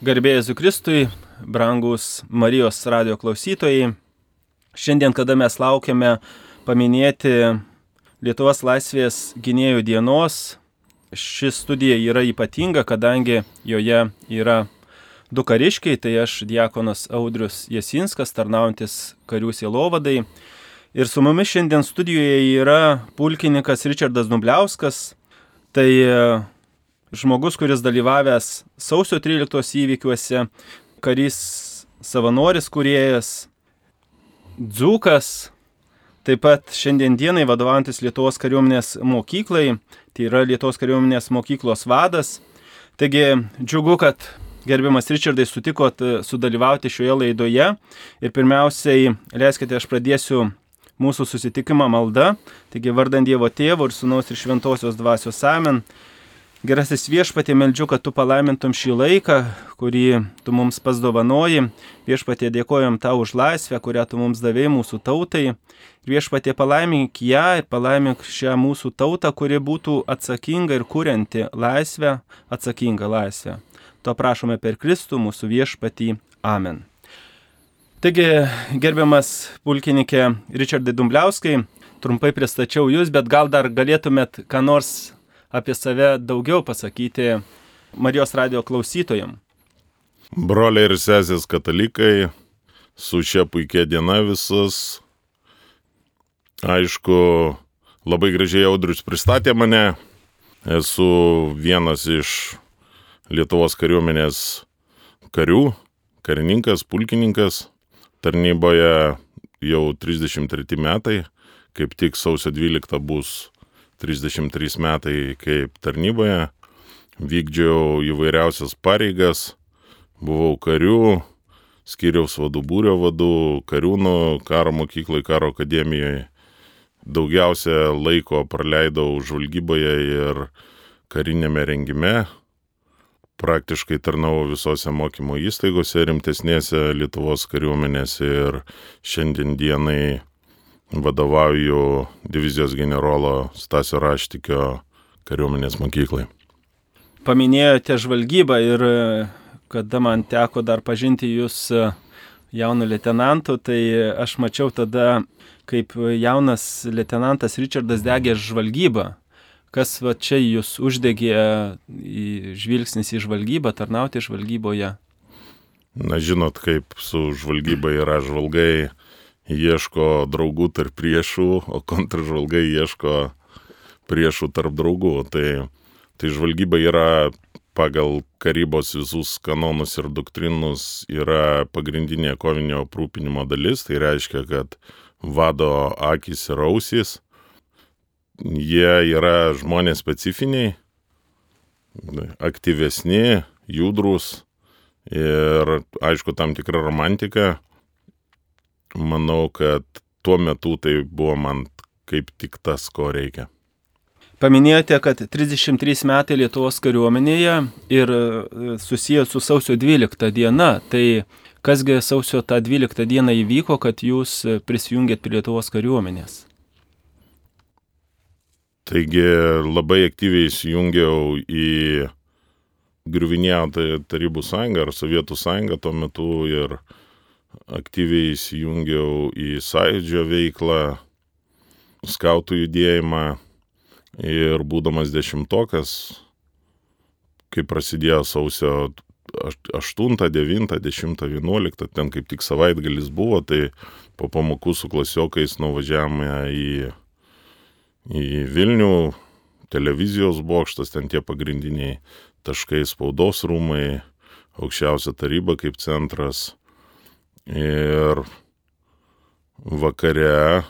Garbėjai Zukristui, brangus Marijos radio klausytojai. Šiandien, kada mes laukiame paminėti Lietuvos laisvės gynėjų dienos, ši studija yra ypatinga, kadangi joje yra du kariškiai, tai aš Diekonas Audrius Jasinskas, tarnaujantis karių sielovadai. Ir su mumis šiandien studijoje yra pulkininkas Richardas Nubliauskas, tai žmogus, kuris dalyvavęs sausio 13 įvykiuose, karys savanoris kuriejas, dzūkas, taip pat šiandien dienai vadovaujantis Lietuvos kariuomenės mokyklai, tai yra Lietuvos kariuomenės mokyklos vadas. Taigi džiugu, kad gerbiamas Richardai sutikot sudalyvauti šioje laidoje ir pirmiausiai leiskite aš pradėsiu mūsų susitikimą malda, taigi vardant Dievo tėvo ir sunaus ir šventosios dvasios amen. Gerasis viešpatė, meldžiu, kad tu palaimintum šį laiką, kurį tu mums pasdovanoji. Viešpatė, dėkojom tau už laisvę, kurią tu mums davėjai mūsų tautai. Viešpatė, palaimink ją ir palaimink šią mūsų tautą, kuri būtų atsakinga ir kurianti laisvę, atsakinga laisvę. To prašome per Kristų mūsų viešpatį. Amen. Taigi, gerbiamas pulkininkė Richardai Dumbliauskai, trumpai pristačiau jūs, bet gal dar galėtumėt ką nors apie save daugiau pasakyti Marijos radio klausytojams? Broliai ir sesės katalikai, su šia puikia diena visus. Aišku, labai gražiai Audrius pristatė mane. Esu vienas iš Lietuvos kariuomenės karių, karininkas, pulkininkas. Tarnyboje jau 33 metai, kaip tik sausio 12 bus 33 metai kaip tarnyboje, vykdžiau įvairiausias pareigas, buvau karių, skiriaus vadų būrio vadų, kariūnų, karo mokyklai, karo akademijoje. Daugiausia laiko praleidau žvalgyboje ir karinėme rengime. Praktiškai tarnavau visose mokymo įstaigose rimtesnėse Lietuvos kariuomenėse ir šiandien dienai vadovauju divizijos generolo Stasio Raštikio kariuomenės mokyklai. Paminėjote žvalgybą ir kada man teko dar pažinti jūs jaunų leitenantų, tai aš mačiau tada, kaip jaunas leitenantas Richardas degė žvalgybą. Kas va čia jūs uždegė į žvilgsnis į žvalgybą, tarnauti žvalgyboje? Na žinot, kaip su žvalgyba yra žvalgai ieško draugų tarp priešų, o kontržvalgai ieško priešų tarp draugų. Tai, tai žvalgyba yra pagal karybos visus kanonus ir doktrinus yra pagrindinė kovinio aprūpinimo dalis. Tai reiškia, kad vado akis ir ausys, jie yra žmonės specifiniai, aktyvesni, judrus ir aišku tam tikra romantika manau, kad tuo metu tai buvo man kaip tik tas, ko reikia. Paminėjote, kad 33 metai Lietuvos kariuomenėje ir e, susijęs su sausio 12 diena. Tai kasgi sausio tą 12 dieną įvyko, kad jūs prisijungėt prie Lietuvos kariuomenės? Taigi labai aktyviai įsijungiau į griuvinėjantą Tarybų sąjungą ar Sovietų sąjungą tuo metu ir aktyviai įsijungiau į sąjūdžio veiklą, skautų judėjimą ir būdamas dešimtokas, kai prasidėjo sausio 8, 9, 10, 11, ten kaip tik savaitgalis buvo, tai po pamokų su klasiokais nuvažiavome į, į Vilnių, televizijos bokštas, ten tie pagrindiniai taškai spaudos rūmai, aukščiausia taryba kaip centras Ir vakare,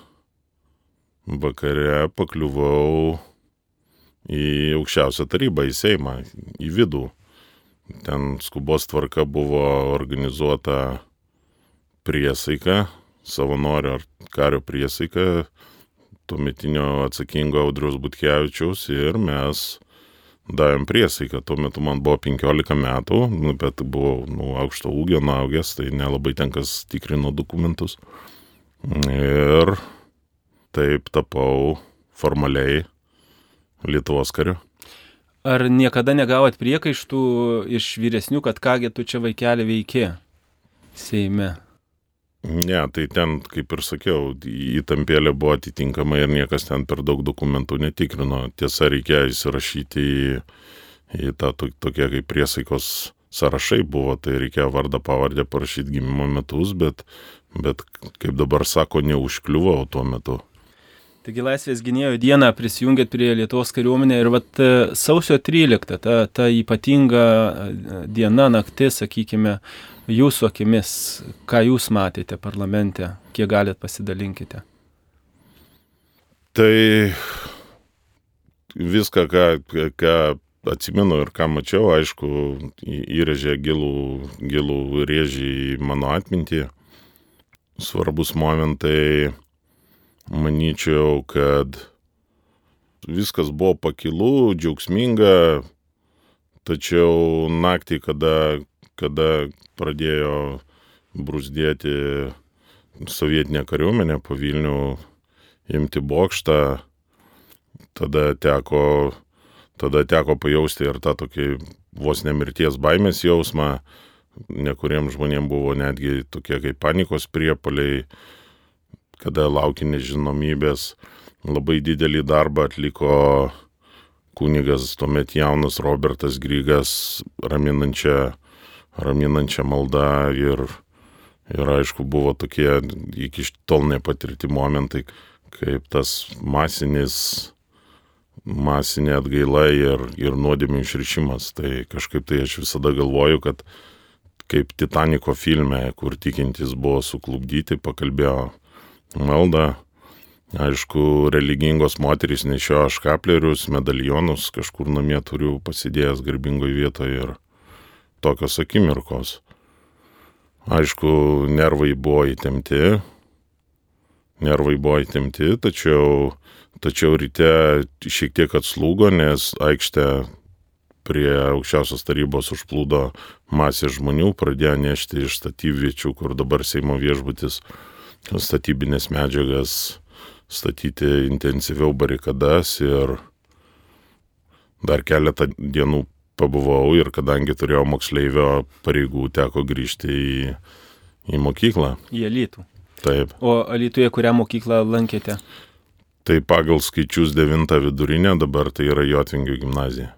vakare pakliuvau į aukščiausią tarybą, į Seimą, į vidų. Ten skubos tvarka buvo organizuota priesaika, savanorių ar kario priesaika, tuometinio atsakingo Audrius Butkevičiaus ir mes davėm priesaiką. Tuo metu man buvo 15 metų, nu, bet buvau nu, aukšto ūgio naugęs, tai nelabai tenkas tikrino dokumentus. Ir taip tapau formaliai Lietuvos kariu. Ar niekada negavot priekaištų iš vyresnių, kad kągi tu čia vaikelį veiki Seime? Ne, tai ten, kaip ir sakiau, įtampėlė buvo atitinkama ir niekas ten per daug dokumentų netikrino. Tiesa, reikėjo įsirašyti į, į tą to, tokia kaip priesaikos sąrašai buvo, tai reikėjo vardą pavardę parašyti gimimo metus, bet, bet kaip dabar sako, neužkliuvau tuo metu. Taigi Laisvės gynėjo dieną prisijungėt prie Lietuvos kariuomenė ir vat e, sausio 13, ta, ta ypatinga e, diena, naktis, sakykime, jūsų akimis, ką jūs matėte parlamente, kiek galėt pasidalinkite. Tai viską, ką, ką atsimenu ir ką mačiau, aišku, įrėžė gilų, gilų rėžį į mano atmintį. Svarbus momentai manyčiau, kad viskas buvo pakilu, džiaugsminga, tačiau naktį, kada, kada pradėjo brusdėti sovietinė kariuomenė po Vilnių imti bokštą, tada teko, tada teko pajausti ir tą tokį vos nemirties baimės jausmą, nekuriem žmonėm buvo netgi tokie kaip panikos priepaliai, kada laukia nežinomybės. Labai didelį darbą atliko kunigas, tuomet jaunas Robertas Grygas, raminančią, raminančią maldą ir, ir aišku buvo tokie iki tol nepatirti momentai, kaip tas masinis, masinė atgaila ir, ir nuodėmė išrišimas. Tai kažkaip tai aš visada galvoju, kad kaip Titaniko filme, kur tikintis buvo suklubdyti, pakalbėjo maldą. Aišku, religingos moterys nešiojo škaplerius, medalionus, kažkur namie turiu pasidėjęs garbingoje vietoje ir tokios akimirkos. Aišku, nervai buvo įtemti, nervai buvo įtemti, tačiau, tačiau ryte šiek tiek atslūgo, nes aikštė prie aukščiausios tarybos užplūdo masė žmonių, pradėjo nešti iš statybviečių, kur dabar Seimo viešbutis statybinės medžiagas, statyti intensyviau barikadas ir dar keletą dienų pabuvau ir kadangi turėjau moksleivio pareigų, teko grįžti į, į mokyklą. Į Alytų. Taip. O Alytuje kurią mokyklą lankėte? Tai pagal skaičius 9 vidurinė, dabar tai yra Jotvingio gimnazija.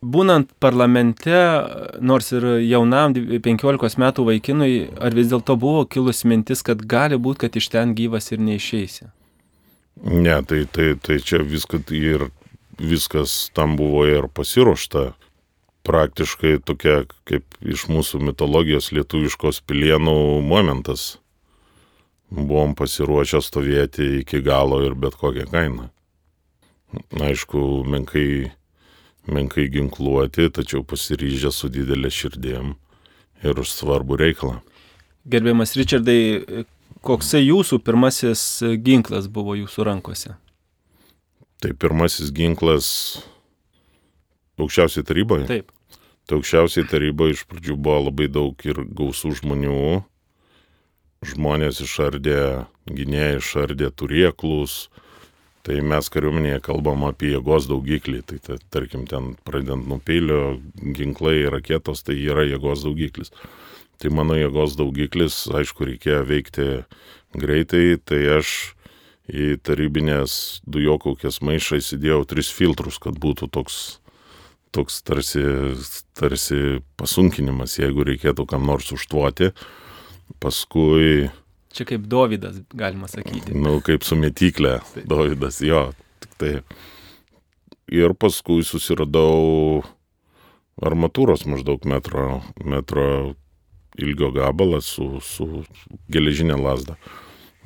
Būnant parlamente, nors ir jaunam 15 metų vaikinui, ar vis dėlto buvo kilus mintis, kad gali būti, kad iš ten gyvas ir neišeisi? Ne, tai, tai, tai čia viskas ir viskas tam buvo ir pasiruošta. Praktiškai tokia kaip iš mūsų mitologijos lietuviškos pilienų momentas. Buvom pasiruošę stovėti iki galo ir bet kokią kainą. Aišku, menkai menkai ginkluoti, tačiau pasiryžę su didelė širdėm ir už svarbų reikalą. Gerbiamas Richardai, koksai jūsų pirmasis ginklas buvo jūsų rankose? Tai pirmasis ginklas aukščiausiai taryboje? Taip. Tai aukščiausiai taryboje iš pradžių buvo labai daug ir gausų žmonių. Žmonės išardė, gynėjai išardė turieklus, Tai mes kariuomenėje kalbam apie jėgos daugiklį. Tai, tai tarkim, ten pradedant nuo peilio, ginklai, raketos, tai yra jėgos daugiklis. Tai mano jėgos daugiklis, aišku, reikėjo veikti greitai, tai aš į tarybinės dujokaukės maišą įsidėjau tris filtrus, kad būtų toks, toks tarsi, tarsi pasunkinimas, jeigu reikėtų kam nors užtuoti. Paskui Čia kaip Dovydas, galima sakyti. Na, nu, kaip su metiklė. Dovydas, jo, tik tai. Ir paskui susiradau armatūros maždaug metro, metro ilgio gabalą su, su geležinė lasda.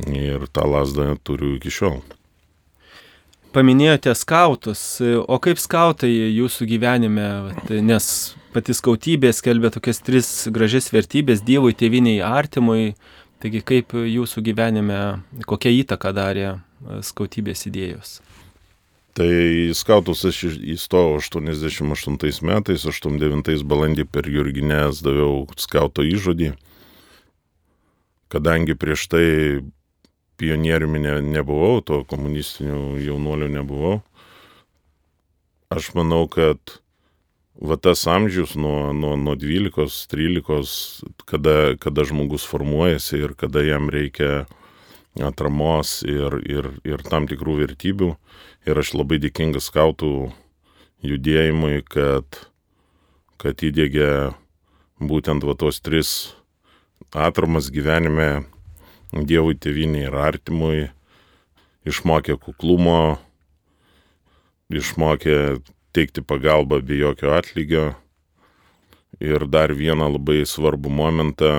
Ir tą lasdą turiu iki šiol. Paminėjote skautus, o kaip skautai jūsų gyvenime, nes pati skautybė skelbia tokias tris gražias vertybės - Dievui, tėviniai, artimui, Taigi kaip jūsų gyvenime, kokią įtaką darė skautybės idėjos? Tai į skautus aš įstojau 88 metais, 89 balandį per Jurginės daviau skauto įžodį. Kadangi prieš tai pionieriumi ne, nebuvau, to komunistinių jaunuolių nebuvau, aš manau, kad va tas amžius nuo, nuo, nuo 12-13, kada, kada žmogus formuojasi ir kada jam reikia atramos ir, ir, ir tam tikrų vertybių. Ir aš labai dėkingas skautų judėjimui, kad, kad įdėgė būtent va tos tris atramas gyvenime Dievui, tėviniai ir artimui, išmokė kuklumo, išmokė teikti pagalbą be jokio atlygio. Ir dar vieną labai svarbų momentą,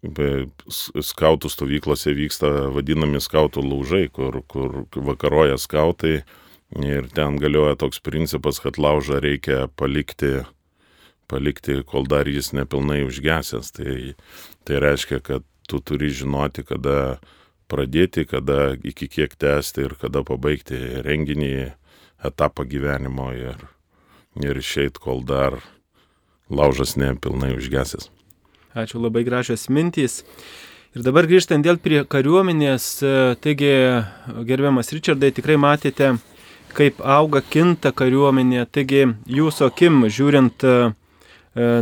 skautų stovyklose vyksta vadinami skautų laužai, kur, kur vakaroja skautai ir ten galioja toks principas, kad laužą reikia palikti, palikti kol dar jis nepilnai užgesęs. Tai, tai reiškia, kad tu turi žinoti, kada pradėti, kada iki kiek tęsti ir kada pabaigti renginį etapą gyvenimo ir, ir išeit, kol dar laužas nepilnai užgesęs. Ačiū labai gražios mintys. Ir dabar grįžtant dėl prie kariuomenės, taigi, gerbiamas Richardai, tikrai matėte, kaip auga, kinta kariuomenė. Taigi, jūsų akim, žiūrint e,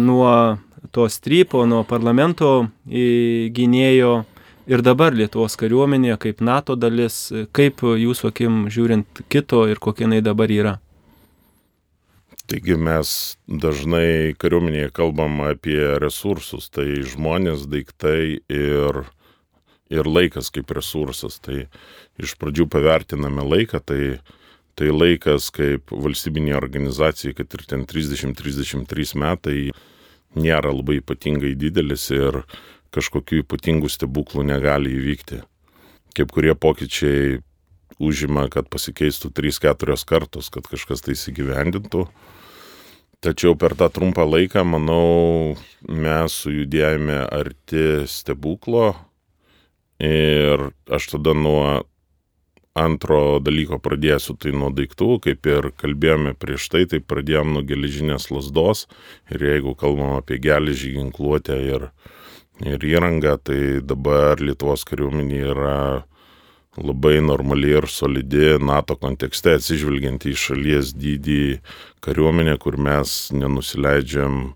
nuo to strypo, nuo parlamento gynėjo ir dabar Lietuvos kariuomenė kaip NATO dalis, kaip jūsų akim žiūrint kito ir kokia jinai dabar yra? Taigi mes dažnai kariuomenėje kalbam apie resursus, tai žmonės, daiktai ir, ir laikas kaip resursas. Tai iš pradžių pavertiname laiką, tai, tai laikas kaip valstybinė organizacija, kad ir ten 30-33 metai nėra labai ypatingai didelis ir kažkokių ypatingų stebuklų negali įvykti. Kaip kurie pokyčiai užima, kad pasikeistų 3-4 kartos, kad kažkas tai įsigyvendintų. Tačiau per tą trumpą laiką, manau, mes sujudėjome arti stebuklo ir aš tada nuo antro dalyko pradėsiu, tai nuo daiktų, kaip ir kalbėjome prieš tai, tai pradėjom nuo geležinės lasdos ir jeigu kalbam apie geležį ginkluotę ir ir įrangą, tai dabar Lietuvos kariuomenė yra labai normali ir solidi NATO kontekste, atsižvelgiant į šalies dydį kariuomenę, kur mes nenusileidžiam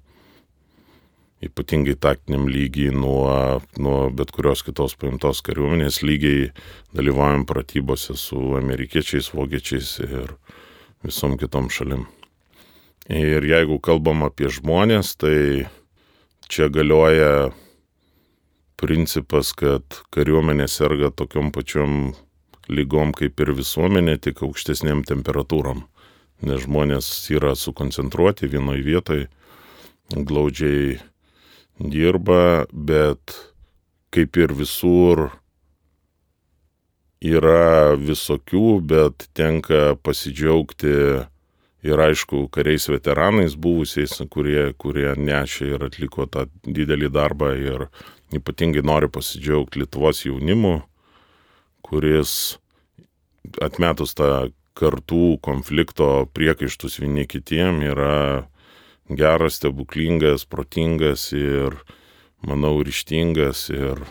ypatingai taktiniam lygiai nuo, nuo bet kurios kitos paimtos kariuomenės, lygiai dalyvaujam pratybose su amerikiečiais, vokiečiais ir visom kitom šalim. Ir jeigu kalbam apie žmonės, tai čia galioja principas, kad kariuomenė serga tokiom pačiom lygom kaip ir visuomenė, tik aukštesniam temperatūrom. Nes žmonės yra sukoncentruoti vienoje vietoje, glaudžiai dirba, bet kaip ir visur yra visokių, bet tenka pasidžiaugti ir aišku kariais veteranais buvusiais, kurie, kurie nešė ir atliko tą didelį darbą ir Ypatingai noriu pasidžiaugti Lietuvos jaunimu, kuris atmetus tą kartų konflikto priekaištus vieni kitiem yra geras, stebuklingas, protingas ir, manau, ryštingas ir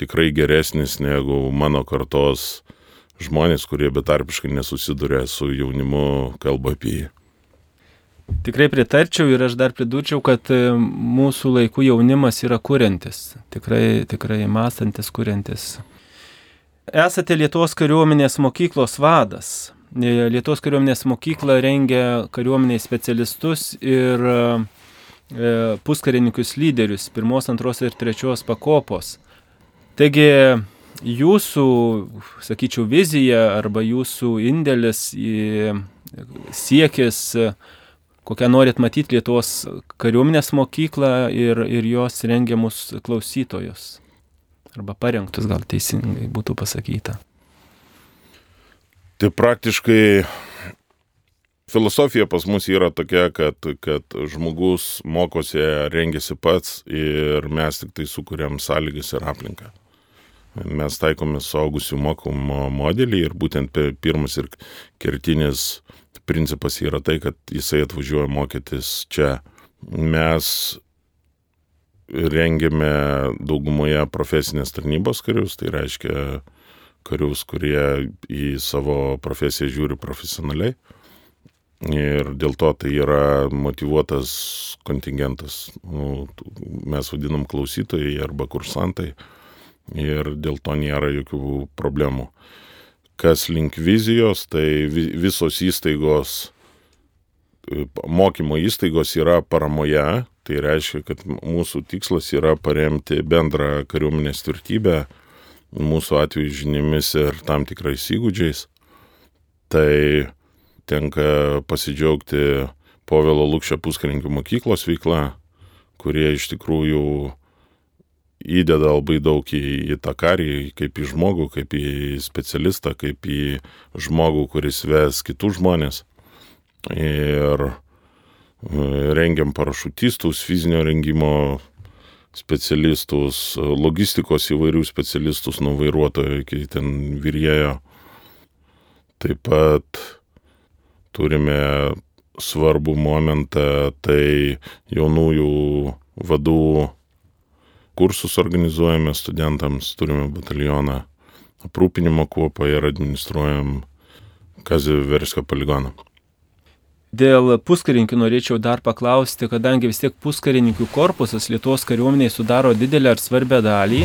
tikrai geresnis negu mano kartos žmonės, kurie betarpiškai nesusiduria su jaunimu, kalba apie jį. Tikrai pritarčiau ir aš dar pridurčiau, kad e, mūsų laikų jaunimas yra kuriantis, tikrai, tikrai mąstantis, kuriantis. Esate Lietuvos kariuomenės mokyklos vadas. E, Lietuvos kariuomenės mokykla rengia kariuomeniai specialistus ir e, puskarininkius lyderius pirmos, antros ir trečios pakopos. Taigi jūsų, sakyčiau, vizija arba jūsų indėlis į siekis kokią norit matyti Lietuvos kariuomenės mokyklą ir, ir jos rengiamus klausytojus. Arba parengtus, gal teisingai būtų pasakyta. Tai praktiškai filosofija pas mus yra tokia, kad, kad žmogus mokosi, rengiasi pats ir mes tik tai sukūrėm sąlygas ir aplinką. Mes taikome suaugusių mokymo modelį ir būtent pirmas ir kertinis principas yra tai, kad jisai atvažiuoja mokytis čia. Mes rengiame daugumoje profesinės tarnybos karius, tai reiškia karius, kurie į savo profesiją žiūri profesionaliai. Ir dėl to tai yra motivuotas kontingentas. Nu, mes vadinam klausytojai arba kursantai. Ir dėl to nėra jokių problemų. Kas link vizijos, tai visos įstaigos, mokymo įstaigos yra paramoje. Tai reiškia, kad mūsų tikslas yra paremti bendrą kariuomenės tvirtybę, mūsų atveju žiniomis ir tam tikrais įgūdžiais. Tai tenka pasidžiaugti Povilo Lukščio puskarininkių mokyklos veikla, kurie iš tikrųjų įdeda labai daug į, į tą karį, kaip į žmogų, kaip į specialistą, kaip į žmogų, kuris ves kitus žmonės. Ir e, rengiam parašutistus, fizinio rengimo specialistus, logistikos įvairių specialistus, nuo vairuotojo iki ten virėjo. Taip pat turime svarbų momentą, tai jaunųjų vadų kursus organizuojame studentams, turime batalioną aprūpinimo kuopą ir administruojam Kazio Verskio poligoną. Dėl puskarininkių norėčiau dar paklausti, kadangi vis tiek puskarininkių korpusas Lietuvos kariuomeniai sudaro didelę ar svarbę dalį,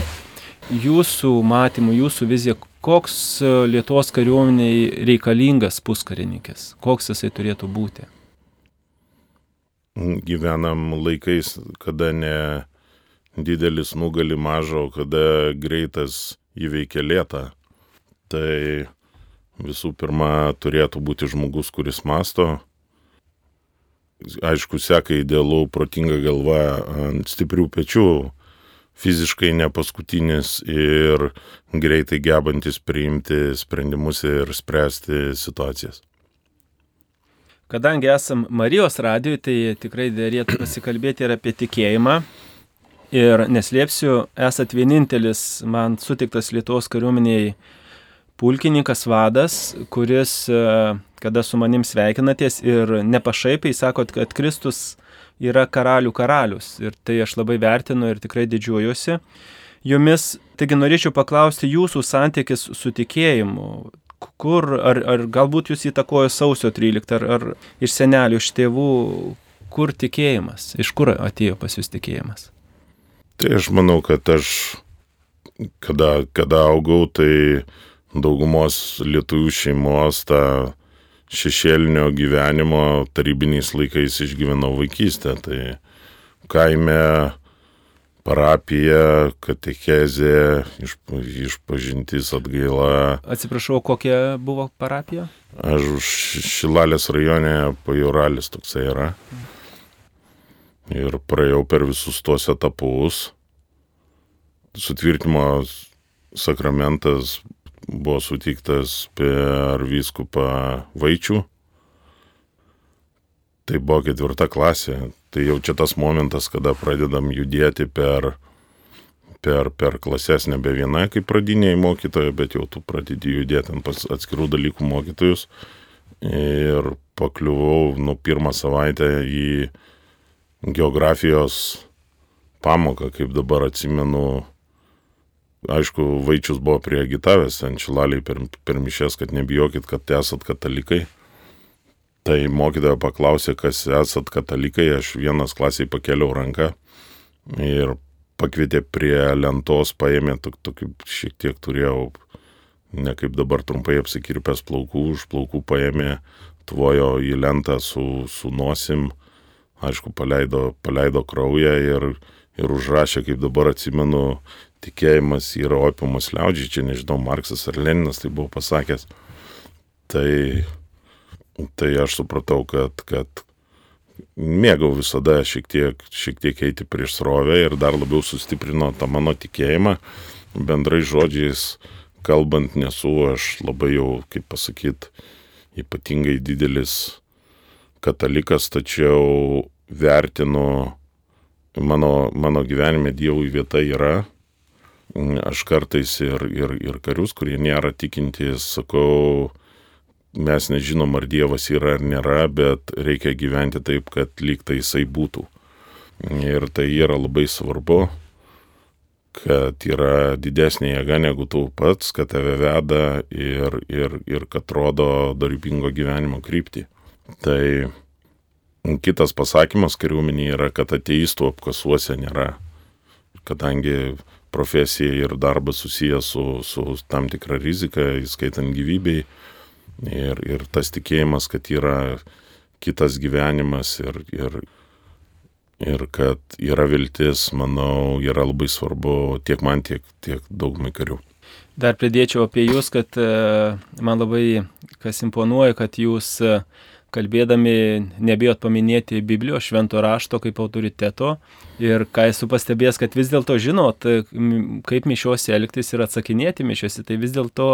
jūsų matymų, jūsų vizija, koks e, Lietuvos kariuomeniai reikalingas puskarininkis, koks jisai turėtų būti? Gyvenam laikais, kada ne didelis nugali mažo, kada greitas įveikia lėtą. Tai visų pirma turėtų būti žmogus, kuris masto. Aišku, seka idealų, protinga galva ant stiprių pečių, fiziškai ne paskutinis ir greitai gebantis priimti sprendimus ir spręsti situacijas. Kadangi esam Marijos radijui, tai tikrai dėrėtų pasikalbėti ir apie tikėjimą. Ir neslėpsiu, esat vienintelis man sutiktas Lietuvos kariuomeniai pulkininkas vadas, kuris, kada su manim sveikinatės ir nepašaipiai sakot, kad Kristus yra karalių karalius ir tai aš labai vertinu ir tikrai didžiuojuosi. Jumis, taigi norėčiau paklausti jūsų santykis su tikėjimu. Kur, ar, ar galbūt jūs įtakojo sausio 13, ar, ar iš senelių, iš tėvų, kur tikėjimas, iš kur atėjo pas jūs tikėjimas? Tai aš manau, kad aš, kada, kada augau, tai daugumos lietuvių šeimos tą šešėlinio gyvenimo tarybiniais laikais išgyvenau vaikystę. Tai kaime parapija, katechezė, iš, išpažintis atgaila. Atsiprašau, kokia buvo parapija? Aš už Šilalės rajone pajuralis toksai yra. Ir praėjau per visus tos etapus. Sutvirtimo sakramentas buvo sutiktas per vyskupą Vaičių. Tai buvo ketvirta klasė. Tai jau čia tas momentas, kada pradedam judėti per, per, per klases nebe viena kaip pradiniai mokytojai, bet jau tu pradedi judėti ant atskirų dalykų mokytojus. Ir pakliuvau nu pirmą savaitę į geografijos pamoką, kaip dabar atsimenu, aišku, Vaičius buvo priegitavęs ant šilaliai per, per mišės, kad nebijokit, kad esat katalikai. Tai mokytoja paklausė, kas esat katalikai, aš vienas klasiai pakėliau ranką ir pakvietė prie lentos, paėmė tokį šiek tiek turėjau, ne kaip dabar trumpai apsikirpęs plaukų, už plaukų paėmė, tvojo į lentą su, su nosim, aišku, paleido, paleido kraują ir, ir užrašė, kaip dabar atsimenu, tikėjimas yra opiumas liaudžiai, čia nežinau, Marksas ar Leninas tai buvo pasakęs. Tai, tai aš supratau, kad, kad mėgau visada šiek tiek, šiek tiek eiti prieš srovę ir dar labiau sustiprino tą mano tikėjimą. Bendrai žodžiais kalbant, nesu aš labai jau, kaip pasakyt, ypatingai didelis katalikas, tačiau vertinu mano, mano gyvenime Dievui vieta yra aš kartais ir, ir, ir karius, kurie nėra tikintys, sakau, mes nežinom, ar Dievas yra ar nėra, bet reikia gyventi taip, kad lyg tai jisai būtų. Ir tai yra labai svarbu, kad yra didesnė jėga negu tu pats, kad tave veda ir, ir, ir kad rodo darybingo gyvenimo kryptį. Tai kitas pasakymas kariuomenėje yra, kad ateistų apkasuose nėra, kadangi profesija ir darbas susijęs su, su tam tikra rizika, įskaitant gyvybei ir, ir tas tikėjimas, kad yra kitas gyvenimas ir, ir, ir kad yra viltis, manau, yra labai svarbu tiek man, tiek, tiek daugumai karių. Dar pridėčiau apie jūs, kad e, man labai kas imponuoja, kad jūs uh, kalbėdami nebijot paminėti Biblijos švento rašto kaip autoriteto ir ką esu pastebėjęs, kad vis dėlto žinot, kaip mišiuose elgtis ir atsakinėti mišiuose, tai vis dėlto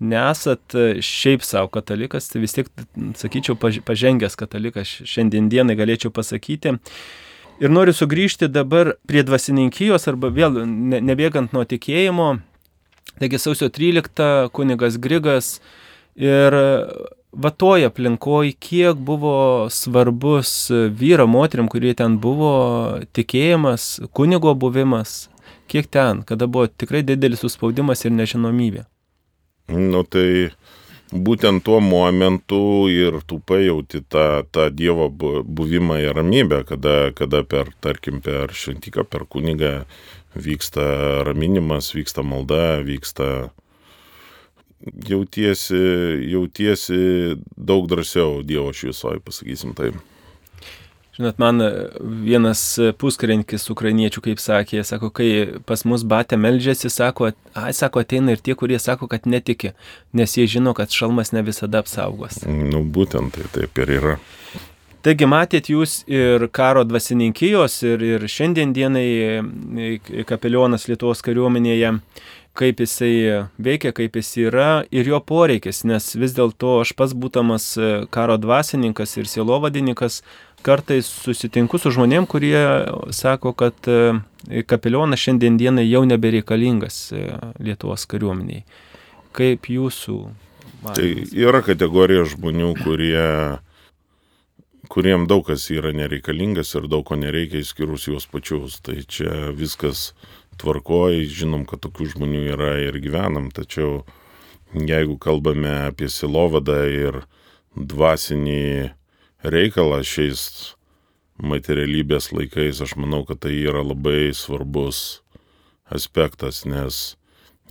nesat šiaip savo katalikas, tai vis tiek, sakyčiau, pažengęs katalikas šiandien dienai galėčiau pasakyti. Ir noriu sugrįžti dabar prie dvasininkijos arba vėl nebėgant nuo tikėjimo. Taigi sausio 13 kunigas Grigas ir va toj aplinkoj, kiek buvo svarbus vyra moteriam, kurie ten buvo, tikėjimas, kunigo buvimas, kiek ten, kada buvo tikrai didelis suspaudimas ir nežinomybė. Nu tai būtent tuo momentu ir tu pajauti tą, tą Dievo buvimą ir ramybę, kada, kada per, tarkim, per šventiką, per kunigą vyksta raminimas, vyksta malda, vyksta jautiesi, jautiesi daug drąsiau Dievo šviesoje, pasakysim taip. Žinot, man vienas puskarinkis ukrainiečių, kaip sakė, sako, kai pas mus batė melžiasi, sako, ai, sako, ateina ir tie, kurie sako, kad netiki, nes jie žino, kad šalmas ne visada apsaugos. Nu, būtent tai taip ir yra. Taigi matėt jūs ir karo dvasininkijos, ir, ir šiandien dienai kapelionas Lietuvos kariuomenėje kaip jisai veikia, kaip jis yra ir jo poreikis, nes vis dėlto aš pats būdamas e, karo dvasininkas ir sielovadininkas kartais susitinku su žmonėm, kurie sako, kad e, kapelionas šiandien dienai jau nebereikalingas e, Lietuvos kariuomeniai. Kaip jūsų? Manymas? Tai yra kategorija žmonių, kurie kuriem daug kas yra nereikalingas ir daug ko nereikia išskyrus juos pačius. Tai čia viskas tvarkoj, žinom, kad tokių žmonių yra ir gyvenam, tačiau jeigu kalbame apie silovadą ir dvasinį reikalą šiais materialybės laikais, aš manau, kad tai yra labai svarbus aspektas, nes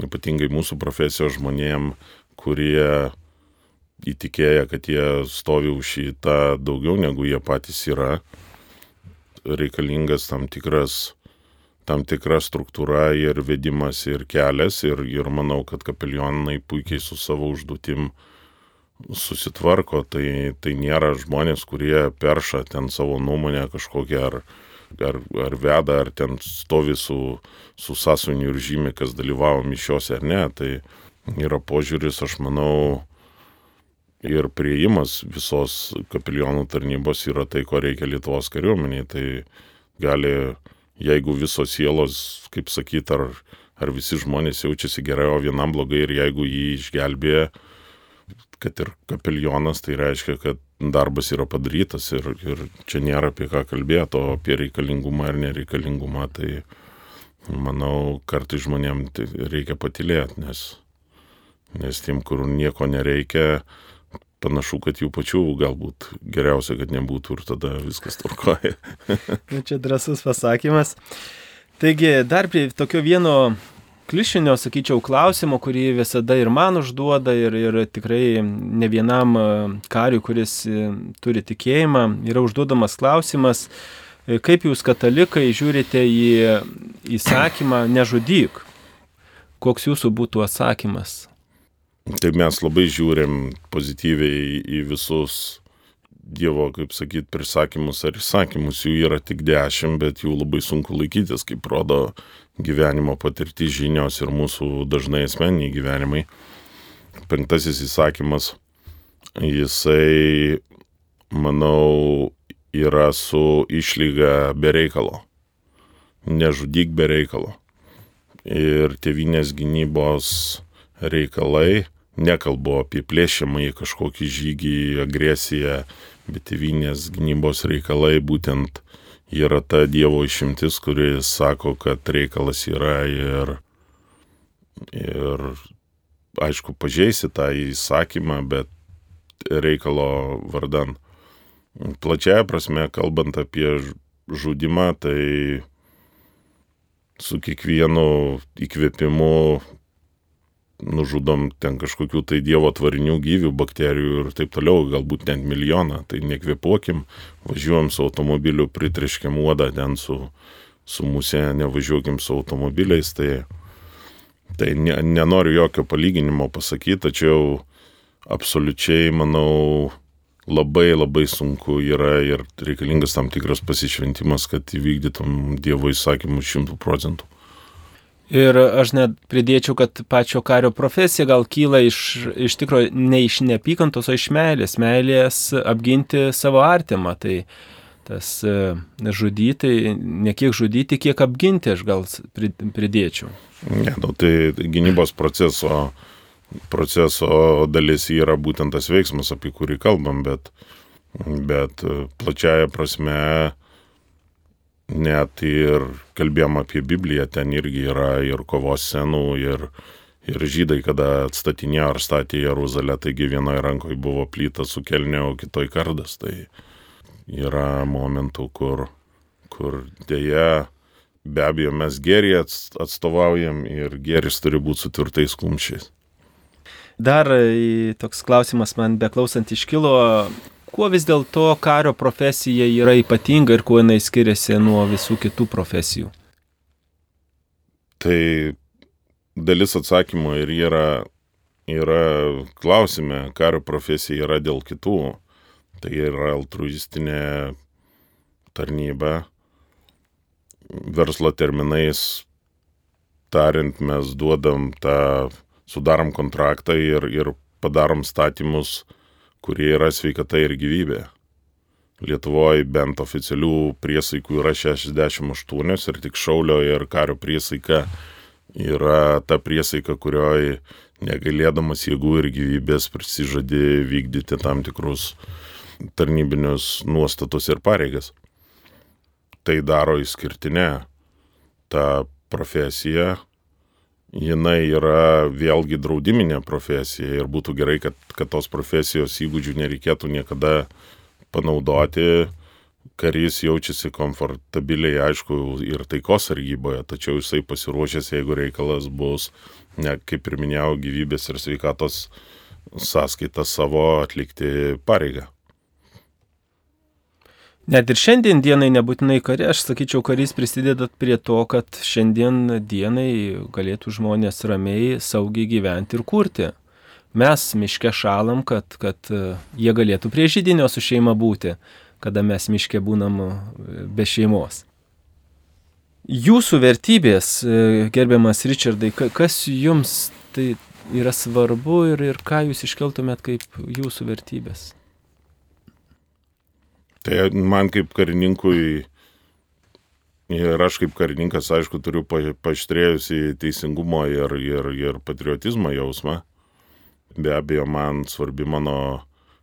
ypatingai mūsų profesijos žmonėm, kurie įtikėję, kad jie stovi už šitą daugiau negu jie patys yra, reikalingas tam tikras tam tikra struktūra ir vedimas ir kelias ir, ir manau, kad kapelionai puikiai su savo užduotim susitvarko, tai, tai nėra žmonės, kurie perša ten savo nuomonę kažkokią ar, ar, ar veda, ar ten stovi su, su sąsuniu ir žymi, kas dalyvavo mišiose ar ne. Tai yra požiūris, aš manau, ir prieimas visos kapelionų tarnybos yra tai, ko reikia Lietuvos kariuomeniai. Tai gali jeigu visos sielos, kaip sakyt, ar, ar visi žmonės jaučiasi gerai, o vienam blogai ir jeigu jį išgelbėja, kad ir kapelionas, tai reiškia, kad darbas yra padarytas ir, ir čia nėra apie ką kalbėti, o apie reikalingumą ar nereikalingumą, tai manau, kartai žmonėm tai reikia patilėti, nes, nes tiem, kur nieko nereikia, panašu, kad jų pačių galbūt geriausia, kad nebūtų ir tada viskas tvarkoja. Nu, čia drasus pasakymas. Taigi, dar prie tokio vieno klišinio, sakyčiau, klausimo, kurį visada ir man užduoda, ir, ir tikrai ne vienam e, kariui, kuris e, turi tikėjimą, yra užduodamas klausimas, e, kaip jūs katalikai žiūrite į įsakymą nežudyk. Koks jūsų būtų atsakymas? Tai mes labai žiūrim pozityviai į visus Dievo, kaip sakyt, prisakymus ar įsakymus. Jų yra tik dešimt, bet jų labai sunku laikytis, kaip rodo gyvenimo patirti žinios ir mūsų dažnai asmeniniai gyvenimai. Penktasis įsakymas, jisai, manau, yra su išlyga be reikalo. Nežudyk be reikalo. Ir tevinės gynybos reikalai nekalbu apie plėšimą į kažkokį žygį, agresiją, bet tėvinės gynybos reikalai būtent yra ta Dievo išimtis, kuris sako, kad reikalas yra ir, ir aišku, pažeisi tą įsakymą, bet reikalo vardan. plačiaja prasme, kalbant apie žudimą, tai su kiekvienu įkvėpimu nužudom ten kažkokių tai dievo tvarinių gyvių, bakterijų ir taip toliau, galbūt net milijoną. Tai nekvepuokim, važiuojam su automobiliu, pritriškiam uodą ten su, su musė, nevažiuokim su automobiliais. Tai, tai ne, nenoriu jokio palyginimo pasakyti, tačiau absoliučiai, manau, labai labai sunku yra ir reikalingas tam tikras pasišventimas, kad įvykdytum Dievo įsakymus šimtų procentų. Ir aš net pridėčiau, kad pačio kario profesija gal kyla iš, iš tikrųjų ne iš neapykantos, o iš meilės. Meilės apginti savo artimą. Tai tas e, žudyti, ne kiek žudyti, kiek apginti aš gal pridėčiau. Ne, nu, tai gynybos proceso, proceso dalis yra būtent tas veiksmas, apie kurį kalbam, bet, bet plačiaja prasme net ir kalbėjom apie Bibliją, ten irgi yra ir kovos scenų, ir, ir žydai, kada atstatinėjo ar statė Jeruzalę, taigi vienoje rankoje buvo plyta su kelne, o kitoj kardas. Tai yra momentų, kur, kur dėja be abejo mes gerį atstovaujam ir geris turi būti su tvirtais kumščiais. Dar toks klausimas man beklausant iškilo, kuo vis dėlto kario profesija yra ypatinga ir kuo jinai skiriasi nuo visų kitų profesijų? Tai dalis atsakymo ir yra, yra klausime, kario profesija yra dėl kitų. Tai yra altruistinė tarnyba. Verslo terminais tariant, mes duodam tą, sudarom kontraktą ir, ir padarom statymus, kurie yra sveikata ir gyvybė. Lietuvoje bent oficialių priesaikų yra 68 ir tik šaulio ir kario priesaika yra ta priesaika, kurioje negalėdamas jėgų ir gyvybės prisižadė vykdyti tam tikrus tarnybinius nuostatus ir pareigas. Tai daro išskirtinę tą profesiją jinai yra vėlgi draudiminė profesija ir būtų gerai, kad, kad tos profesijos įgūdžių nereikėtų niekada panaudoti. Karys jaučiasi komfortabiliai, aišku, ir taikos sargyboje, tačiau jisai pasiruošęs, jeigu reikalas bus, ne, kaip ir minėjau, gyvybės ir sveikatos sąskaitą savo atlikti pareigą. Net ir šiandien dienai nebūtinai kare, aš sakyčiau, karys prisideda prie to, kad šiandien dienai galėtų žmonės ramiai, saugiai gyventi ir kurti. Mes miške šalam, kad, kad e, jie galėtų prie žydinio su šeima būti, kada mes miške būnam e, be šeimos. Jūsų vertybės, e, gerbiamas Richardai, kas jums tai yra svarbu ir, ir ką jūs iškeltumėt kaip jūsų vertybės? Tai man kaip karininkui ir aš kaip karininkas, aišku, turiu paštrėjusi teisingumo ir, ir, ir patriotizmo jausmą. Be abejo, man svarbi mano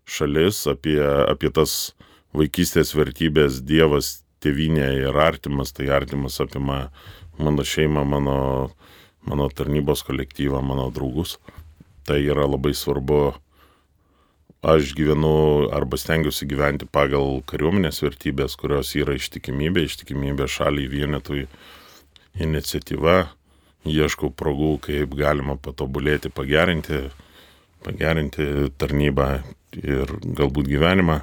šalis, apie, apie tas vaikystės vertybės Dievas, tėvinė ir artimas, tai artimas apima mano šeimą, mano, mano tarnybos kolektyvą, mano draugus. Tai yra labai svarbu aš gyvenu arba stengiuosi gyventi pagal kariuomenės vertybės, kurios yra ištikimybė, ištikimybė šaliai vienetui, iniciatyva, ieškau progų, kaip galima patobulėti, pagerinti, pagerinti tarnybą ir galbūt gyvenimą.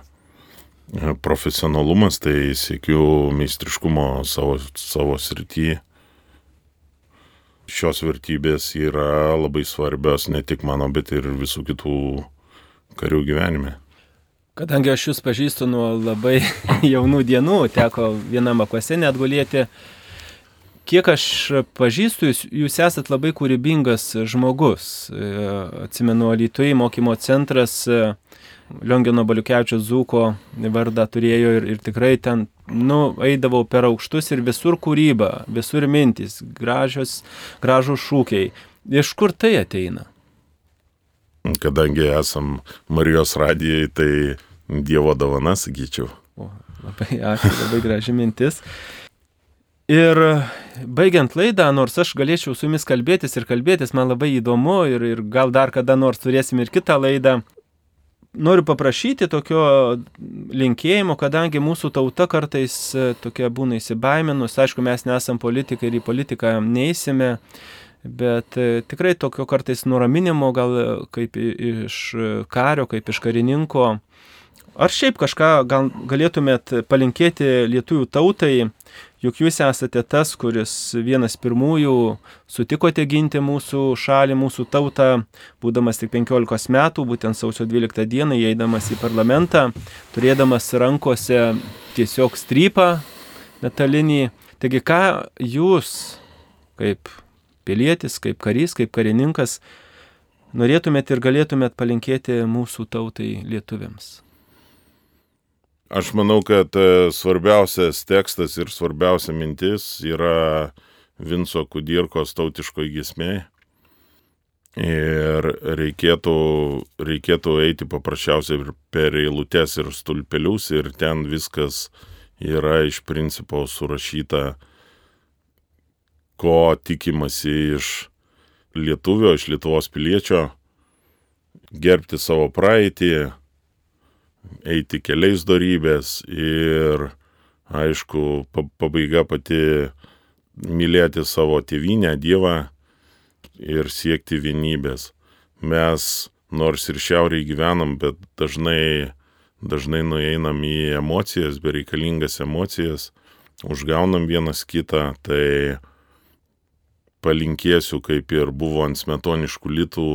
Profesionalumas, tai siekiu meistriškumo savo, savo srityje. Šios vertybės yra labai svarbios ne tik mano, bet ir visų kitų karių gyvenime. Kadangi aš jūs pažįstu nuo labai jaunų dienų, teko vienam akuose net gulėti, kiek aš pažįstu, jūs, jūs esat labai kūrybingas žmogus. E, atsimenu, Lietuviai mokymo centras e, Liongino Baliukevičiaus Zūko vardą turėjo ir, ir tikrai ten, nu, eidavau per aukštus ir visur kūryba, visur mintis, gražios, gražus šūkiai. Iš kur tai ateina? Kadangi esam Marijos radijai, tai Dievo dovana, sakyčiau. O, labai ačiū, labai graži mintis. Ir baigiant laidą, nors aš galėčiau su jumis kalbėtis ir kalbėtis, man labai įdomu ir, ir gal dar kada nors turėsim ir kitą laidą. noriu paprašyti tokio linkėjimo, kadangi mūsų tauta kartais tokia būna įsibaiminus, aišku, mes nesam politikai ir į politiką neįsime, bet e, tikrai tokio kartais nuraminimo gal kaip iš kario, kaip iš karininko. Ar šiaip kažką gal galėtumėt palinkėti lietuvių tautai, juk jūs esate tas, kuris vienas pirmųjų sutikote ginti mūsų šalį, mūsų tautą, būdamas tik 15 metų, būtent sausio 12 dieną, įeidamas į parlamentą, turėdamas rankose tiesiog strypą metalinį. Taigi ką jūs, kaip pilietis, kaip karys, kaip karininkas, norėtumėt ir galėtumėt palinkėti mūsų tautai lietuviams? Aš manau, kad e, svarbiausias tekstas ir svarbiausia mintis yra Vinco Kudirkos tautiškoji gesmė. Ir reikėtų, reikėtų eiti paprasčiausiai per eilutes ir stulpelius ir ten viskas yra iš principo surašyta, ko tikimasi iš lietuvio, iš Lietuvos piliečio, gerbti savo praeitį, eiti keliais darybės ir, aišku, pabaiga pati mylėti savo tėvynę, Dievą ir siekti vienybės. Mes nors ir šiauriai gyvenam, bet dažnai, dažnai nueinam į emocijas, bereikalingas emocijas, užgaunam vienas kitą, tai palinkėsiu, kaip ir buvo ant smetoniškų litų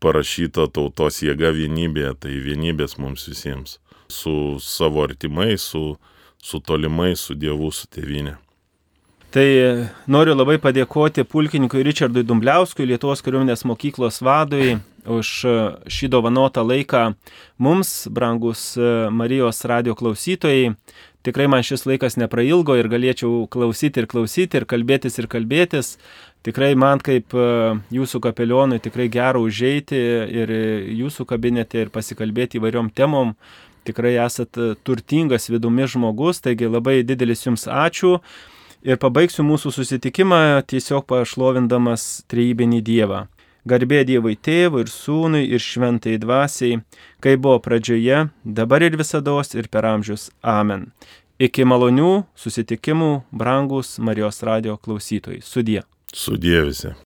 parašyta tautos jėga vienybėje, tai vienybės mums visiems. Su savo artimais, su, su tolimais, su Dievu, su tėvynė. Tai noriu labai padėkoti pulkininkui Richardui Dumbliauskui, Lietuvos kariuomenės mokyklos vadui, už šį dovanotą laiką mums, brangus Marijos radio klausytojai. Tikrai man šis laikas neprailgo ir galėčiau klausyti ir klausyti ir kalbėtis ir kalbėtis. Tikrai man kaip e, jūsų kapelionui tikrai gera užeiti ir jūsų kabinete ir pasikalbėti įvairiom temom. Tikrai esat turtingas vidumi žmogus, taigi labai didelis jums ačiū. Ir pabaigsiu mūsų susitikimą tiesiog pašlovindamas trejybinį Dievą. Garbė Dievui tėvui ir sūnui ir šventai dvasiai, kai buvo pradžioje, dabar ir visada ir per amžius. Amen. Iki malonių susitikimų, brangus Marijos radio klausytojai. Sudie. Sudie visi.